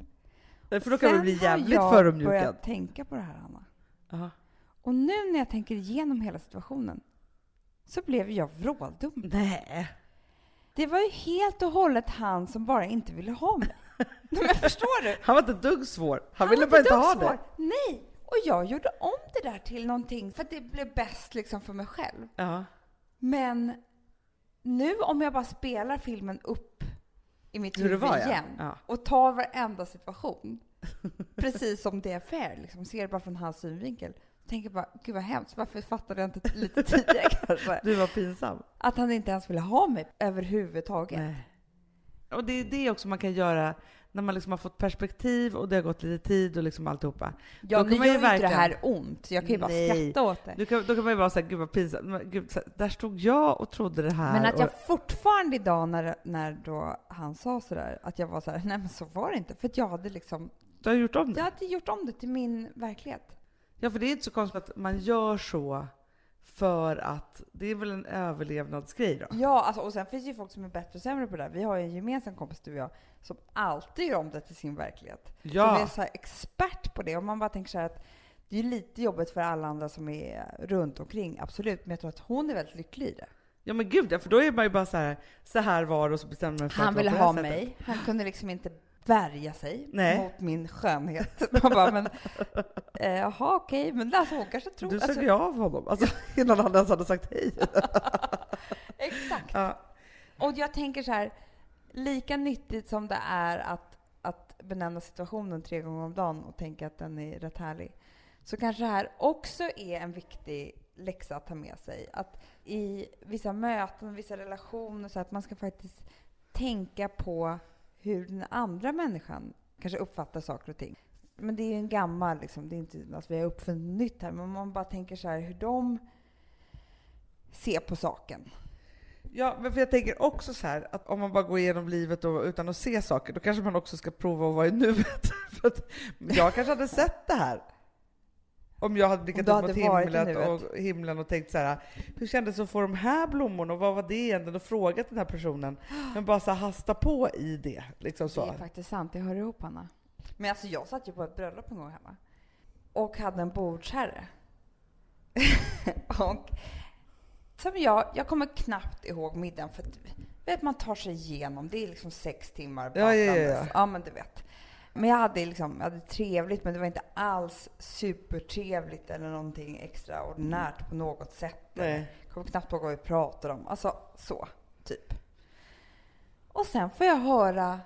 Speaker 1: För då kan
Speaker 2: Sen
Speaker 1: man bli
Speaker 2: har
Speaker 1: jävligt
Speaker 2: jag
Speaker 1: förödmjukad.
Speaker 2: börjat tänka på det här, Anna.
Speaker 1: Ja.
Speaker 2: Och nu när jag tänker igenom hela situationen så blev jag vråldum.
Speaker 1: Nej.
Speaker 2: Det var ju helt och hållet han som bara inte ville ha mig. Nej, Men förstår du?
Speaker 1: Han var inte ett dugg svår. Han,
Speaker 2: Han
Speaker 1: ville bara inte ha
Speaker 2: svår.
Speaker 1: det.
Speaker 2: Nej! Och jag gjorde om det där till någonting för att det blev bäst liksom för mig själv.
Speaker 1: Ja.
Speaker 2: Men nu om jag bara spelar filmen upp i mitt huvud
Speaker 1: var, ja.
Speaker 2: igen
Speaker 1: Ja.
Speaker 2: och tar varenda situation, precis som det är fair, liksom, ser det bara från hans synvinkel. Tänker bara, gud vad hemskt, varför fattade jag inte lite tidigare kanske?
Speaker 1: Du var pinsam.
Speaker 2: Att han inte ens ville ha mig överhuvudtaget.
Speaker 1: Nej. Och det är det också man kan göra när man liksom har fått perspektiv och det har gått lite tid och liksom alltihopa.
Speaker 2: Ja,
Speaker 1: Då
Speaker 2: nu
Speaker 1: kan man ju
Speaker 2: gör ju inte det
Speaker 1: verkligen-
Speaker 2: här ont. Jag kan ju bara
Speaker 1: Nej.
Speaker 2: skratta åt det.
Speaker 1: Du kan, då kan man ju vara såhär, gud vad pinsamt. Men Gud, så, där stod jag och trodde det här.
Speaker 2: Men att jag
Speaker 1: och,
Speaker 2: fortfarande idag när, när då han sa sådär, att jag var såhär, nej men så var det inte. För att jag hade liksom,
Speaker 1: du har gjort om det.
Speaker 2: jag hade gjort om det till min verklighet.
Speaker 1: Ja, för det är inte så konstigt att man gör så för att det är väl en överlevnadsgrej då?
Speaker 2: Ja, alltså, och sen finns det ju folk som är bättre och sämre på det här. Vi har ju en gemensam kompis, du och jag, som alltid gör om det till sin verklighet. Som
Speaker 1: Ja,
Speaker 2: är så här expert på det. Och man bara tänker så här att det är lite jobbigt för alla andra som är runt omkring, absolut. Men jag tror att hon är väldigt lycklig i det.
Speaker 1: ja men gud ja, för då är man ju bara så här, så här var och så bestämmer man för
Speaker 2: Han
Speaker 1: att
Speaker 2: ville ha mig. Han kunde liksom inte värja sig
Speaker 1: Nej.
Speaker 2: mot min skönhet. Man bara, men eh, jaha, okej, men alltså, hon kanske tror...
Speaker 1: Du sög
Speaker 2: alltså,
Speaker 1: ju av honom, alltså, innan han ens hade sagt hej.
Speaker 2: Exakt.
Speaker 1: Ja.
Speaker 2: Och jag tänker så här, lika nyttigt som det är att, att benämna situationen tre gånger om dagen och tänka att den är rätt härlig, så kanske det här också är en viktig läxa att ta med sig. Att i vissa möten, vissa relationer, så att man ska faktiskt tänka på hur den andra människan kanske uppfattar saker och ting. Men det är ju en gammal, liksom, det är inte att vi har uppfunnit nytt här, men man bara tänker så här hur de ser på saken.
Speaker 1: Ja, men för jag tänker också så här att om man bara går igenom livet och, utan att se saker, då kanske man också ska prova att vara i nuet. för att jag kanske hade sett det här. Om jag hade blickat upp mot himlen och, himlen och tänkt så här, hur kändes det att få de här blommorna och vad var det egentligen? Och frågat den här personen. Men bara så här, hasta på i det. Liksom så.
Speaker 2: Det är faktiskt sant, det hör ihop Hanna. Men alltså jag satt ju på ett bröllop en gång hemma. Och hade en bordsherre. och som jag, jag kommer knappt ihåg middagen för att vet, man tar sig igenom, det är liksom sex timmar
Speaker 1: Ja, ja, ja, ja.
Speaker 2: ja men du vet. Men jag hade liksom, jag hade trevligt men det var inte alls supertrevligt eller någonting extraordinärt på något sätt.
Speaker 1: Nej.
Speaker 2: Jag kommer knappt ihåg vad vi pratade om. Alltså så, typ. Och sen får jag höra,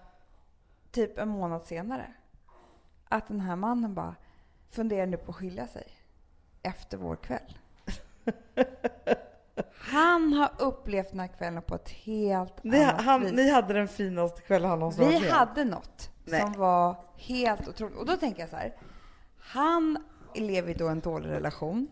Speaker 2: typ en månad senare, att den här mannen bara funderar nu på att skilja sig efter vår kväll. Han har upplevt den här kvällen på ett helt
Speaker 1: Ni,
Speaker 2: annat
Speaker 1: han,
Speaker 2: vis.
Speaker 1: ni hade den finaste kvällen han någonsin
Speaker 2: Vi
Speaker 1: varit med.
Speaker 2: hade något
Speaker 1: Nej.
Speaker 2: som var helt otroligt. Och då tänker jag så här. Han lever då en dålig relation.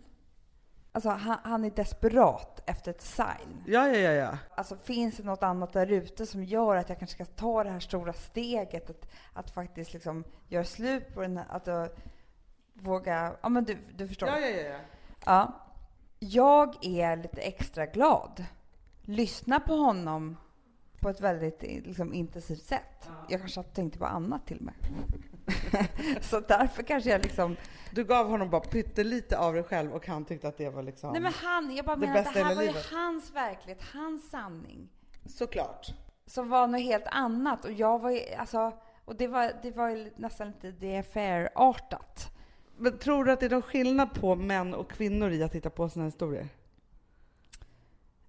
Speaker 2: Alltså han, han är desperat efter ett sign.
Speaker 1: Ja, ja, ja, ja.
Speaker 2: Alltså finns det något annat där ute som gör att jag kanske ska ta det här stora steget att, att faktiskt liksom göra slut på den här, att uh, våga, ja men du, du förstår.
Speaker 1: Ja, ja, ja, ja.
Speaker 2: Ja. Jag är lite extra glad. Lyssna på honom på ett väldigt liksom, intensivt sätt. Jag kanske tänkte på annat till och med. Så därför kanske jag liksom...
Speaker 1: Du gav honom bara pyttelite av dig själv och han tyckte att det var liksom...
Speaker 2: Nej men han, jag bara menar att det här var ju hans verklighet, hans sanning.
Speaker 1: Såklart.
Speaker 2: Som var något helt annat och jag var ju, alltså, och det var, det var ju nästan lite det fair-artat.
Speaker 1: Men tror du att det är någon skillnad på män och kvinnor i att titta på här historier?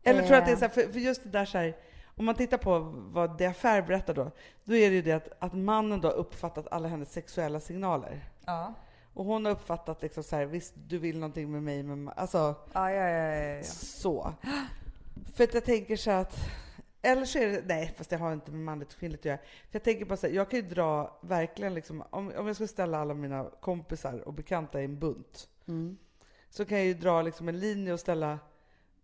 Speaker 1: Eller tror du att det är så här, för, för just det där så här, om man tittar på vad The Affair berättar då, då är det ju det att, att mannen då har uppfattat alla hennes sexuella signaler.
Speaker 2: Ja.
Speaker 1: Och hon har uppfattat liksom så här, visst du vill någonting med mig, men alltså
Speaker 2: Ja, ja, ja,
Speaker 1: så. För att jag tänker så att, eller så är det, nej fast det har inte med manligt och kvinnligt att göra. För jag tänker bara så här, jag kan ju dra verkligen liksom, om, om jag ska ställa alla mina kompisar och bekanta i en bunt,
Speaker 2: Mm.
Speaker 1: så kan jag ju dra liksom en linje och ställa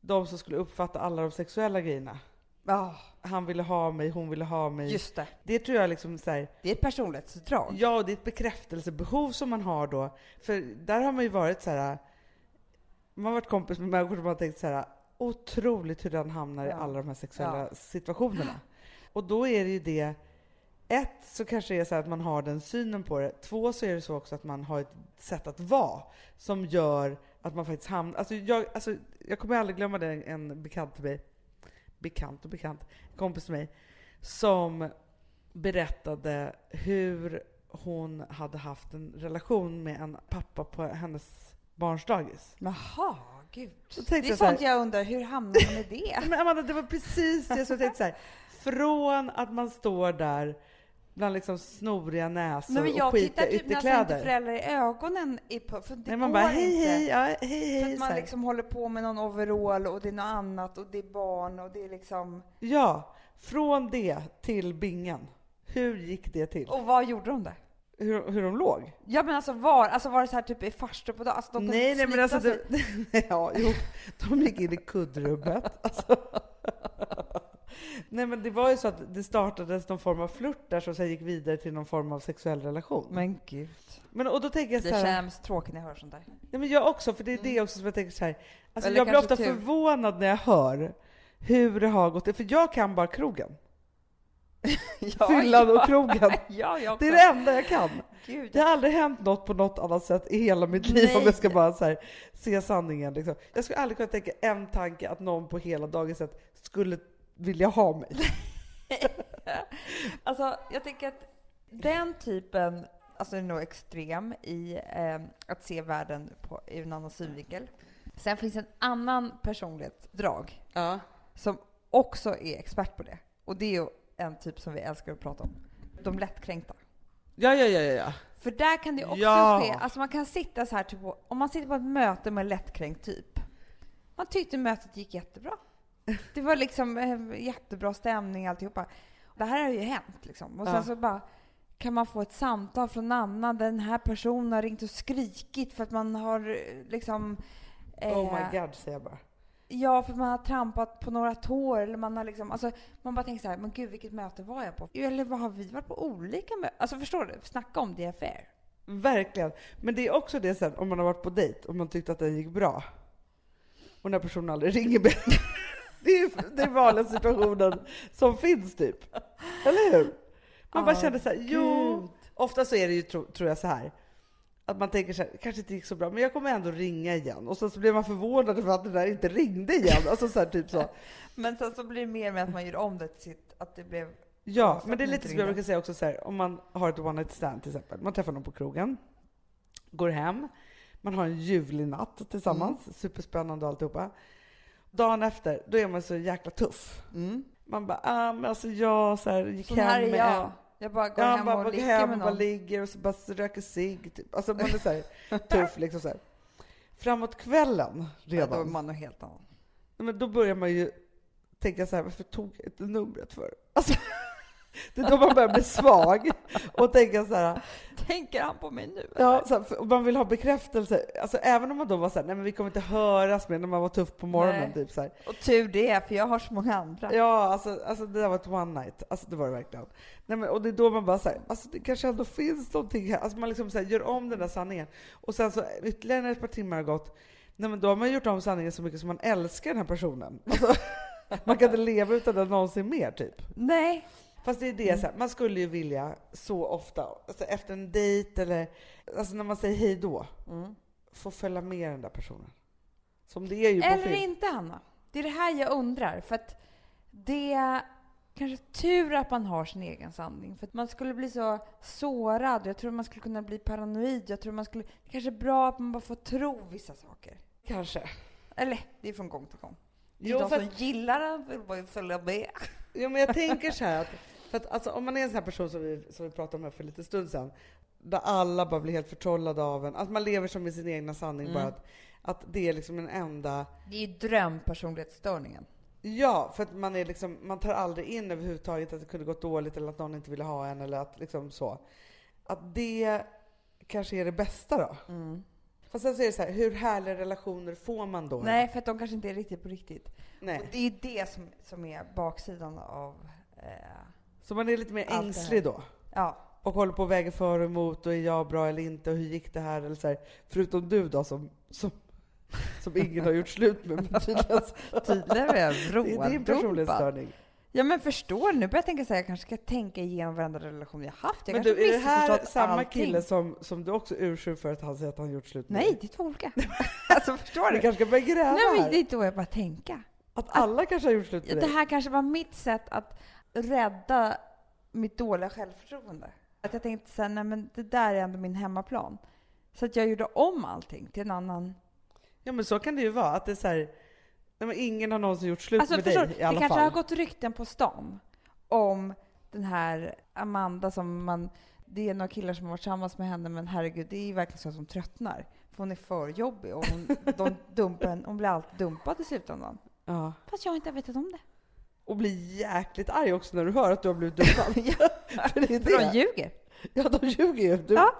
Speaker 1: de som skulle uppfatta alla de sexuella grejerna.
Speaker 2: Ja,
Speaker 1: Han ville ha mig, hon ville ha mig.
Speaker 2: just det.
Speaker 1: Det tror jag liksom så här,
Speaker 2: Det är ett personlighetsdrag.
Speaker 1: ja och det är ett bekräftelsebehov som man har då. För där har man ju varit så här, man har varit kompis med människor som har tänkt så här, otroligt hur den hamnar i
Speaker 2: Ja.
Speaker 1: alla de här sexuella
Speaker 2: Ja.
Speaker 1: situationerna. Och då är det ju det, ett så kanske det är så här att man har den synen på det. Två så är det så också att man har ett sätt att vara som gör att man faktiskt hamnar... Alltså jag, alltså jag kommer aldrig glömma det, en bekant till mig, bekant och bekant, en kompis till mig, som berättade hur hon hade haft en relation med en pappa på hennes barns dagis.
Speaker 2: Jaha, gud. Det är
Speaker 1: jag så här,
Speaker 2: sånt jag undrar, hur hamnar man i det?
Speaker 1: men Amanda, det var precis det som jag tänkte så här. Från att man står där bland liksom snoriga näsor
Speaker 2: men
Speaker 1: och
Speaker 2: jag
Speaker 1: skitiga
Speaker 2: tittar typ nästan inte
Speaker 1: ytterkläder.
Speaker 2: föräldrar i ögonen i för det
Speaker 1: Nej, man bara hej,
Speaker 2: inte.
Speaker 1: hej, ja, hej,
Speaker 2: För
Speaker 1: hej.
Speaker 2: att
Speaker 1: så
Speaker 2: man liksom håller på med någon overall och det är något annat och det är barn och det är liksom...
Speaker 1: Ja, från det till bingen. Hur gick det till?
Speaker 2: Och vad gjorde de där?
Speaker 1: Hur, hur de låg?
Speaker 2: Ja men alltså var, alltså var det så här typ i farstu på dagen? Alltså, de
Speaker 1: Nej, nej men alltså, det, ja, jo, de gick in i kuddrummet. Alltså. Nej men det var ju så att det startades någon form av flört där som sen gick vidare till någon form av sexuell relation.
Speaker 2: Men gud.
Speaker 1: Men och då tänker jag så
Speaker 2: Det
Speaker 1: här,
Speaker 2: känns tråkigt när jag hör sånt där.
Speaker 1: Nej, men jag också, för det är det också som jag tänker så här. Alltså
Speaker 2: Eller
Speaker 1: jag blir ofta
Speaker 2: tur.
Speaker 1: förvånad när jag hör hur det har gått till, för jag kan bara krogen.
Speaker 2: Ja,
Speaker 1: Fyllan och krogen.
Speaker 2: ja, jag
Speaker 1: Det är det enda jag kan.
Speaker 2: Gud.
Speaker 1: Det har aldrig hänt något på något annat sätt i hela mitt liv om
Speaker 2: Nej.
Speaker 1: jag ska bara här, se sanningen. Liksom. Jag skulle aldrig kunna tänka en tanke att någon på hela dagiset skulle vilja ha mig.
Speaker 2: Alltså, jag tänker att Den typen alltså är nog extrem i eh, att se världen på, i en annan synvinkel. Sen finns en annan personlighetsdrag
Speaker 1: Ja.
Speaker 2: som också är expert på det. Och det är ju en typ som vi älskar att prata om. De lättkränkta.
Speaker 1: Ja, ja, ja, ja.
Speaker 2: För där kan det också
Speaker 1: Ja.
Speaker 2: ske, alltså man kan sitta så här, typ, om man sitter på ett möte med en lättkränkt typ. Man tyckte mötet gick jättebra. Det var liksom eh, jättebra stämning alltihopa. Det här har ju hänt liksom. Och sen
Speaker 1: Ja.
Speaker 2: så bara kan man få ett samtal från en annan där den här personen har ringt och skrikit för att man har eh, liksom... eh,
Speaker 1: Oh my god, säger jag bara.
Speaker 2: Ja, för man har trampat på några tår eller man har liksom, alltså man bara tänker så här, men gud vilket möte var jag på? Eller vad har vi varit på olika möten? Alltså förstår du? Snacka om det är fair.
Speaker 1: Verkligen. Men det är också det sen, om man har varit på dejt och man tyckte att det gick bra. Och när personen aldrig ringer. Det är ju den vanliga situationen som finns typ. Eller hur? Man bara känner så här, jo. Ofta så är det ju, tro, tror jag, så här. Att man tänker så här, kanske inte gick så bra, men jag kommer ändå ringa igen. Och sen så blir man förvånad för att det där inte ringde igen. Alltså så här, typ så.
Speaker 2: Men sen så blir det mer med att man gör om det till sitt, att det blev...
Speaker 1: Ja,
Speaker 2: så
Speaker 1: men det är lite som jag brukar säga också så här, om man har ett one night stand till exempel. Man träffar någon på krogen, går hem, man har en ljuvlig natt tillsammans,
Speaker 2: Mm.
Speaker 1: superspännande och alltihopa. Dagen efter, då är man så jäkla tuff.
Speaker 2: Mm.
Speaker 1: Man bara, ah, men alltså jag så här, gick
Speaker 2: Sån
Speaker 1: hem
Speaker 2: här är jag. Jag bara går
Speaker 1: Ja,
Speaker 2: hem
Speaker 1: bara
Speaker 2: och ligger
Speaker 1: hem
Speaker 2: med
Speaker 1: och bara
Speaker 2: någon.
Speaker 1: ligger och så bara röker cigg. Typ. Alltså man är så här, tuff liksom så här. Framåt kvällen
Speaker 2: Ja, då är
Speaker 1: redan,
Speaker 2: man nog helt annan.
Speaker 1: men då börjar man ju tänka så här, varför tog jag inte numret för? Alltså, det är då man börjar bli svag och tänka så här,
Speaker 2: Tänker han på mig nu?
Speaker 1: ja, så här, och man vill ha bekräftelse. Alltså även om man då var så här, nej men vi kommer inte höras mer när man var tuff på morgonen.
Speaker 2: Nej.
Speaker 1: Typ så här.
Speaker 2: Och tur det, för jag har så många andra.
Speaker 1: Ja, alltså, alltså det där var ett one night. Alltså det var det verkligen. Nej, men, och det är då man bara säger, alltså det kanske ändå finns någonting här. Alltså man liksom så här, gör om den där sanningen. Och sen så ytterligare när ett par timmar har gått, nej men då har man gjort om sanningen så mycket som man älskar den här personen. Alltså, man kan inte leva utan den någonsin mer typ.
Speaker 2: Nej.
Speaker 1: Fast det är det, så här, man skulle ju vilja så ofta, alltså efter en dejt eller alltså när man säger hej då,
Speaker 2: Mm.
Speaker 1: få följa med den där personen. Som det är ju på
Speaker 2: Eller
Speaker 1: film.
Speaker 2: inte, Hanna. Det är det här jag undrar. För att det är kanske tur att man har sin egen sanning. För att man skulle bli så sårad. Jag tror man skulle kunna bli paranoid. Jag tror man skulle... Det kanske är bra att man bara får tro vissa saker.
Speaker 1: Kanske.
Speaker 2: Eller, det är från gång till gång.
Speaker 1: Jo,
Speaker 2: de som gillar den vill bara följa med.
Speaker 1: Jo, men jag tänker så här att, för att alltså, om man är en sån här person som vi, som vi pratade om här för lite stund sedan, där alla bara blir helt förtrollade av en, att man lever som i sin egna sanning,
Speaker 2: Mm.
Speaker 1: bara att, att det är liksom en enda...
Speaker 2: Det är ju drömpersonlighetsstörningen.
Speaker 1: Ja, för att man, är liksom, man tar aldrig in överhuvudtaget att det kunde gått dåligt eller att någon inte ville ha en eller att liksom så. Att det kanske är det bästa då. Fast sen så är det så här, hur härliga relationer får man då?
Speaker 2: Nej, för att de kanske inte är riktigt på riktigt. Och
Speaker 1: Nej.
Speaker 2: det är det som, som är baksidan av... Eh,
Speaker 1: Så man är lite mer
Speaker 2: Allt det
Speaker 1: ängslig då?
Speaker 2: ja.
Speaker 1: och håller på och väger för och emot och är jag bra eller inte och hur gick det här eller så här. Förutom du då som, som, som ingen har gjort slut med. Men tydligen,
Speaker 2: Tydligen är jag
Speaker 1: det är din personlighetsstörning.
Speaker 2: Ja men förstår nu börjar jag tänka så här, jag kanske ska tänka igenom varenda relation jag haft. Jag
Speaker 1: Men du, är det här samma
Speaker 2: allting.
Speaker 1: kille som, som du också ursur för att han säger att han gjort slut med?
Speaker 2: Nej, det är två olika. alltså förstår
Speaker 1: Vi
Speaker 2: du?
Speaker 1: kanske ska börja gräva
Speaker 2: Nej men det är då jag bara tänka.
Speaker 1: Att alla kanske har gjort slut med
Speaker 2: Det
Speaker 1: dig.
Speaker 2: här kanske var mitt sätt att rädda mitt dåliga självförtroende. Att jag tänkte så här, nej men det där är ändå min hemmaplan. Så att jag gjorde om allting till en annan...
Speaker 1: Ja men så kan det ju vara. Att det är så här, nej, men ingen har någonsin gjort slut
Speaker 2: Alltså
Speaker 1: med
Speaker 2: förstår
Speaker 1: dig i
Speaker 2: det
Speaker 1: alla
Speaker 2: kanske
Speaker 1: fall.
Speaker 2: har gått rykten på stan om den här Amanda som man... Det är några killar som har varit tillsammans med henne, men herregud, det är ju verkligen så att hon tröttnar. För hon är för jobbig och hon, de dumpar hon blir alltid dumpad i slutändan.
Speaker 1: Ja.
Speaker 2: Fast jag har inte vetat om det.
Speaker 1: Och blir jäkligt arg också när du hör att du har blivit dumpad. För det är
Speaker 2: För de
Speaker 1: det.
Speaker 2: ljuger.
Speaker 1: Ja, de ljuger ju. Du,
Speaker 2: Ja.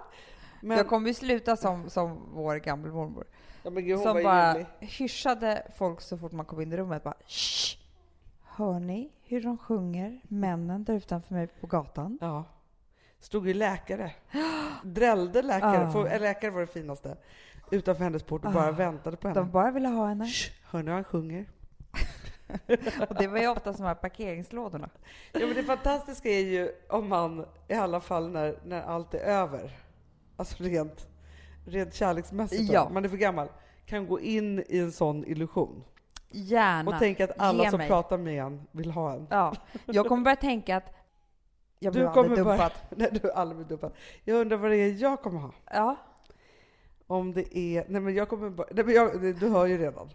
Speaker 1: men,
Speaker 2: Jag kommer ju sluta som, som vår gammelmormor.
Speaker 1: ja, gud,
Speaker 2: Som bara
Speaker 1: ljuvlig.
Speaker 2: hyschade folk så fort man kom in i rummet. Bara, Shh! Hör ni hur de sjunger, männen där utanför mig på gatan?
Speaker 1: Ja. Stod ju läkare. Drällde läkare. För, eller läkare var det finaste. Utanför hennes port och bara väntade på henne.
Speaker 2: De bara ville ha henne.
Speaker 1: Shh, hör ni hur han sjunger?
Speaker 2: Och det var ju ofta som de här parkeringslådorna.
Speaker 1: Ja, men det fantastiska är ju om man, i alla fall när, när allt är över, alltså rent, rent kärleksmässigt,
Speaker 2: Ja.
Speaker 1: man är för gammal, kan gå in i en sån illusion.
Speaker 2: Gärna.
Speaker 1: Och tänka att alla
Speaker 2: Ge
Speaker 1: som
Speaker 2: mig.
Speaker 1: pratar med en vill ha en.
Speaker 2: Ja, jag kommer börja tänka att
Speaker 3: Jag
Speaker 1: Du
Speaker 3: blev aldrig
Speaker 1: bara-
Speaker 3: dumpad.
Speaker 1: Nej, du är aldrig dumpad. Jag undrar vad det är jag kommer ha.
Speaker 3: Ja.
Speaker 1: Om det är... Nej men jag kommer bara... Nej men jag, du hör ju redan.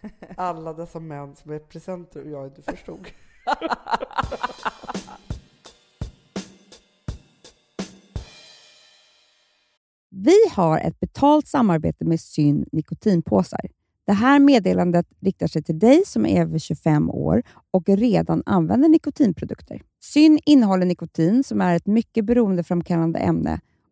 Speaker 1: Alla dessa män som är presenter och jag inte förstod.
Speaker 2: Vi har ett betalt samarbete med Syn nikotinpåsar. Det här meddelandet riktar sig till dig som är över 25 år och redan använder nikotinprodukter. Syn innehåller nikotin som är ett mycket beroendeframkallande ämne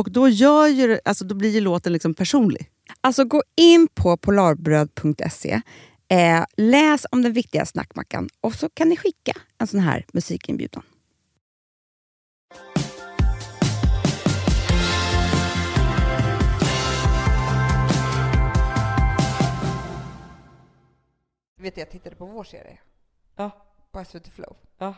Speaker 1: Och då, gör ju, alltså, då blir ju låten liksom personlig.
Speaker 2: Alltså gå in på polarbröd.se, eh, läs om den viktiga snackmackan och så kan ni skicka en sån här musikinbjudan.
Speaker 3: Vet du, jag tittade på vår serie.
Speaker 1: Ja.
Speaker 2: på SVT Flow.
Speaker 1: Ja.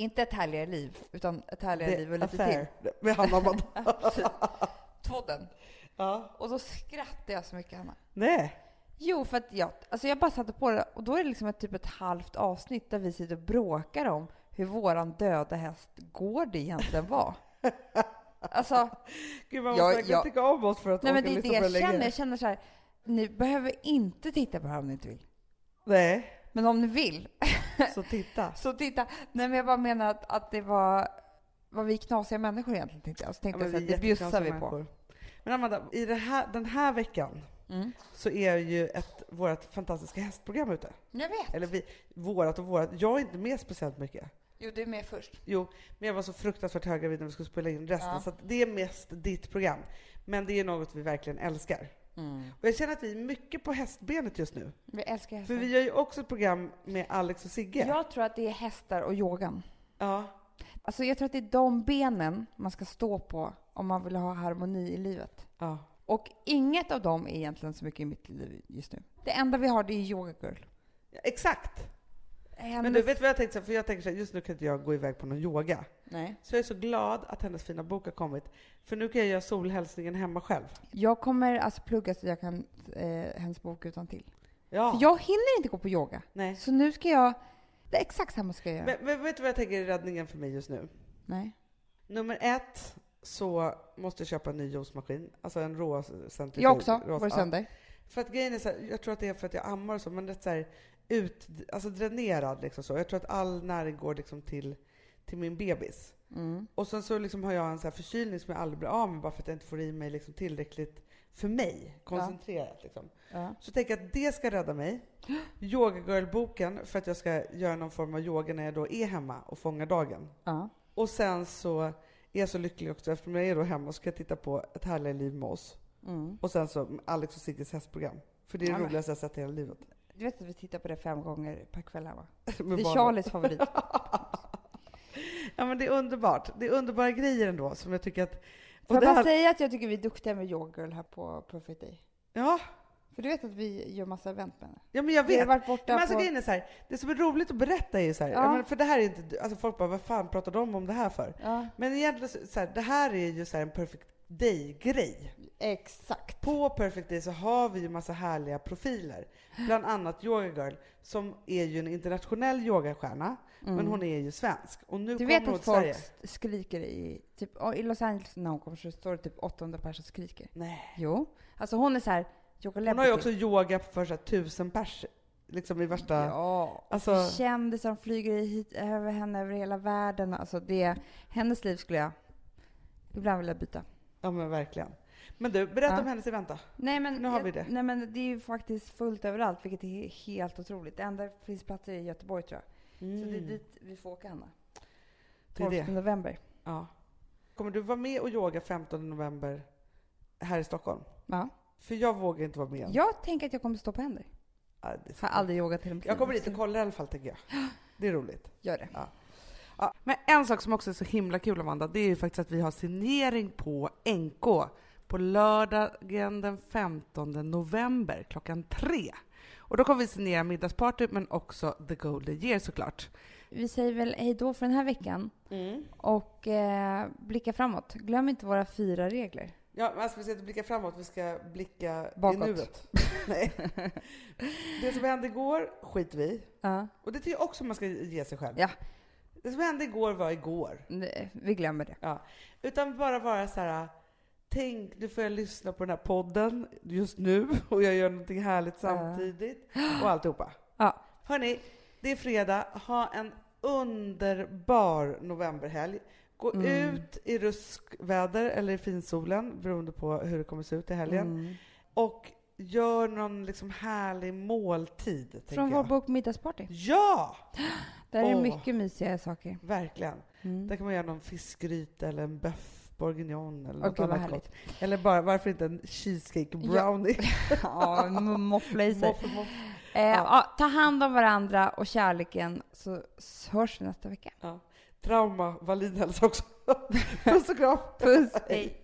Speaker 2: Inte ett härligare liv, utan ett härligare liv och lite
Speaker 1: Affair
Speaker 2: till.
Speaker 1: med Hanna Bad.
Speaker 2: Ja. Och då skrattade jag så mycket, Hanna.
Speaker 1: Nej.
Speaker 2: Jo, för att jag, alltså jag bara satte på det och då är det liksom ett, typ ett halvt avsnitt där vi sitter och bråkar om hur våran döda häst Gård egentligen var. Alltså,
Speaker 1: Gud, man måste verkligen tycka om oss för att
Speaker 2: nej men det är det jag känner. Jag känner så här, ni behöver inte titta på det här om ni inte vill.
Speaker 1: Nej,
Speaker 2: Men om ni vill,
Speaker 1: så titta.
Speaker 2: så titta. Nej men jag bara menar att, att det var, var vi knasiga människor egentligen tänkte jag. Så tänkte jag så att det bjussar vi på.
Speaker 1: människor. Men Amanda, i det här, den här veckan
Speaker 2: Mm.
Speaker 1: så är ju ett, vårt fantastiska hästprogram ute.
Speaker 2: Jag vet.
Speaker 1: Eller vi, vårat och vårat. Jag är inte med speciellt mycket.
Speaker 2: Jo, du är med först.
Speaker 1: Jo, men jag var så fruktansvärt höggravid när vi skulle spela in resten,
Speaker 2: Ja.
Speaker 1: så det är mest ditt program. Men det är något vi verkligen älskar.
Speaker 2: Mm.
Speaker 1: Och jag känner att vi är mycket på hästbenet just nu.
Speaker 2: Vi älskar
Speaker 1: För
Speaker 2: hästar.
Speaker 1: vi gör ju också ett program med Alex och Sigge.
Speaker 2: Jag tror att det är hästar och yogan.
Speaker 1: Ja.
Speaker 2: Alltså jag tror att det är de benen man ska stå på om man vill ha harmoni i livet.
Speaker 1: ja.
Speaker 2: Och inget av dem är egentligen så mycket i mitt liv just nu. Det enda vi har det är Yoga Girl.
Speaker 1: Ja, Exakt!
Speaker 2: Hennes...
Speaker 1: Men du, vet vad jag tänkte? För jag tänker så här, just nu kan inte jag gå iväg på någon yoga.
Speaker 2: Nej.
Speaker 1: Så jag är så glad att hennes fina bok har kommit. För nu kan jag göra solhälsningen hemma själv.
Speaker 2: Jag kommer alltså plugga så jag kan eh, hennes bok utan till.
Speaker 1: Ja.
Speaker 2: För jag hinner inte gå på yoga.
Speaker 1: Nej.
Speaker 2: Så nu ska jag... Det är exakt samma ska jag göra.
Speaker 1: Men, men vet du vad jag tänker är räddningen för mig just nu?
Speaker 2: Nej.
Speaker 1: Nummer ett så måste jag köpa en ny juicemaskin. Alltså en rå centrifug.
Speaker 2: Jag också,
Speaker 1: rå-
Speaker 2: var det sönder?
Speaker 1: För att grejen är så här, jag tror att det är för att jag ammar och så, men det är så här ut, alltså dränerad liksom så. Jag tror att all näring går liksom till, till min bebis.
Speaker 2: Mm.
Speaker 1: Och sen så liksom har jag en så här förkylning som jag aldrig blir av med bara för att jag inte får i mig liksom tillräckligt för mig, koncentrerat liksom.
Speaker 2: Ja.
Speaker 1: Så tänker jag att det ska rädda mig. Yoga Girl-boken för att jag ska göra någon form av yoga när jag då är hemma och fångar dagen.
Speaker 2: ja.
Speaker 1: Och sen så är jag så lycklig också eftersom jag är då hemma och ska jag titta på Ett härligare liv med oss.
Speaker 2: Mm.
Speaker 1: Och sen så Alex och Sigges hästprogram. För det är
Speaker 2: Ja,
Speaker 1: det
Speaker 2: men-
Speaker 1: roligaste jag sett i hela livet.
Speaker 2: Du vet att vi tittar på det fem gånger per kväll här va? Det är. Charlies favorit.
Speaker 1: Ja men det är underbart. Det är underbara grejer ändå som jag tycker att...
Speaker 2: Får jag bara
Speaker 1: här,
Speaker 2: säga att jag tycker vi är duktiga med Yoga Girl här på Perfect Day?
Speaker 1: ja,
Speaker 2: För du vet att vi gör massa event med henne?
Speaker 1: ja, men jag
Speaker 2: Vi har
Speaker 1: vet.
Speaker 2: varit borta
Speaker 1: Men alltså
Speaker 2: på...
Speaker 1: grejen är så här, det som är roligt att berätta är ju så här,
Speaker 2: Ja.
Speaker 1: men för det här är inte, alltså folk bara, vad fan pratar de om det här för?
Speaker 2: Ja,
Speaker 1: Men egentligen så här, det här är ju så här en perfect day-grej.
Speaker 2: exakt.
Speaker 1: På Perfect Day så har vi ju massa härliga profiler. Bland annat Yoga Girl, som är ju en internationell yogastjärna, men hon är ju svensk. Och nu
Speaker 2: Mm. Du vet att folk
Speaker 1: Sverige.
Speaker 2: skriker i... Typ, I Los Angeles när hon kommer så står det typ 800 personer skriker.
Speaker 1: Nej.
Speaker 2: Jo. Alltså hon är så här...
Speaker 1: Hon har ju också yoga för så här, tusen pers, liksom i värsta...
Speaker 2: Ja,
Speaker 1: alltså,
Speaker 2: kändisar flyger hit över henne över hela världen. Alltså det, hennes liv skulle jag ibland vilja byta.
Speaker 1: Ja men verkligen. Men du, berätta
Speaker 2: Ja.
Speaker 1: om hennes event då.
Speaker 2: Nej men,
Speaker 1: Nu har vi det.
Speaker 2: Nej men det är ju faktiskt fullt överallt, vilket är helt otroligt. Det enda finns platser i Göteborg tror jag. Så det är dit vi får åka, Hanna.
Speaker 1: Det är
Speaker 2: 12
Speaker 1: det.
Speaker 2: november.
Speaker 1: Ja. Kommer du vara med och yoga 15 november här i Stockholm?
Speaker 2: Ja.
Speaker 1: För jag vågar inte vara med.
Speaker 2: Jag tänker att jag kommer stå på händer.
Speaker 1: Ja,
Speaker 2: Har aldrig yogat till
Speaker 1: Jag kommer dit och kollar i alla fall, tänker jag. Det är roligt.
Speaker 2: Gör det.
Speaker 1: Ja. Men en sak som också är så himla kul, Amanda, det är ju faktiskt att vi har signering på NK på lördagen den 15 november klockan tre. Och då kommer vi signera middagsparty, men också The Golden Year såklart.
Speaker 2: Vi säger väl hej då för den här veckan och eh, blicka framåt. Glöm inte våra fyra regler.
Speaker 1: Ja, men alltså vi ska inte blicka framåt, vi ska blicka
Speaker 2: Bakåt.
Speaker 1: i nuet. Nej. Det som hände igår skiter vi.
Speaker 2: Ja.
Speaker 1: Och det tycker jag också man ska ge sig själv.
Speaker 2: Ja.
Speaker 1: Det som hände igår var igår.
Speaker 2: Nej, Vi glömmer det.
Speaker 1: Ja. Utan bara vara så här. Tänk, nu får jag lyssna på den här podden just nu och jag gör någonting härligt samtidigt och alltihopa.
Speaker 2: Ja.
Speaker 1: Hörni, det är fredag. Ha en underbar novemberhelg. Gå
Speaker 2: Mm.
Speaker 1: ut i ruskväder eller i finsolen beroende på hur det kommer se ut i helgen.
Speaker 2: Mm.
Speaker 1: Och gör någon liksom härlig måltid,
Speaker 2: Från vår
Speaker 1: jag.
Speaker 2: bok Middagsparty.
Speaker 1: Ja!
Speaker 2: Där är
Speaker 1: Åh.
Speaker 2: mycket mysiga saker.
Speaker 1: Verkligen.
Speaker 2: Mm.
Speaker 1: Där kan man göra någon fiskgryta eller en bœuf bourguignon eller något
Speaker 2: Okej, vad
Speaker 1: annat gott. Eller bara, varför inte en cheesecake brownie?
Speaker 2: ja, m- moffla i sig. Eh, ja. ta hand om varandra och kärleken så hörs vi nästa vecka.
Speaker 1: Trauma, Wallin hälsar också. Puss och kram!
Speaker 2: Puss, hej!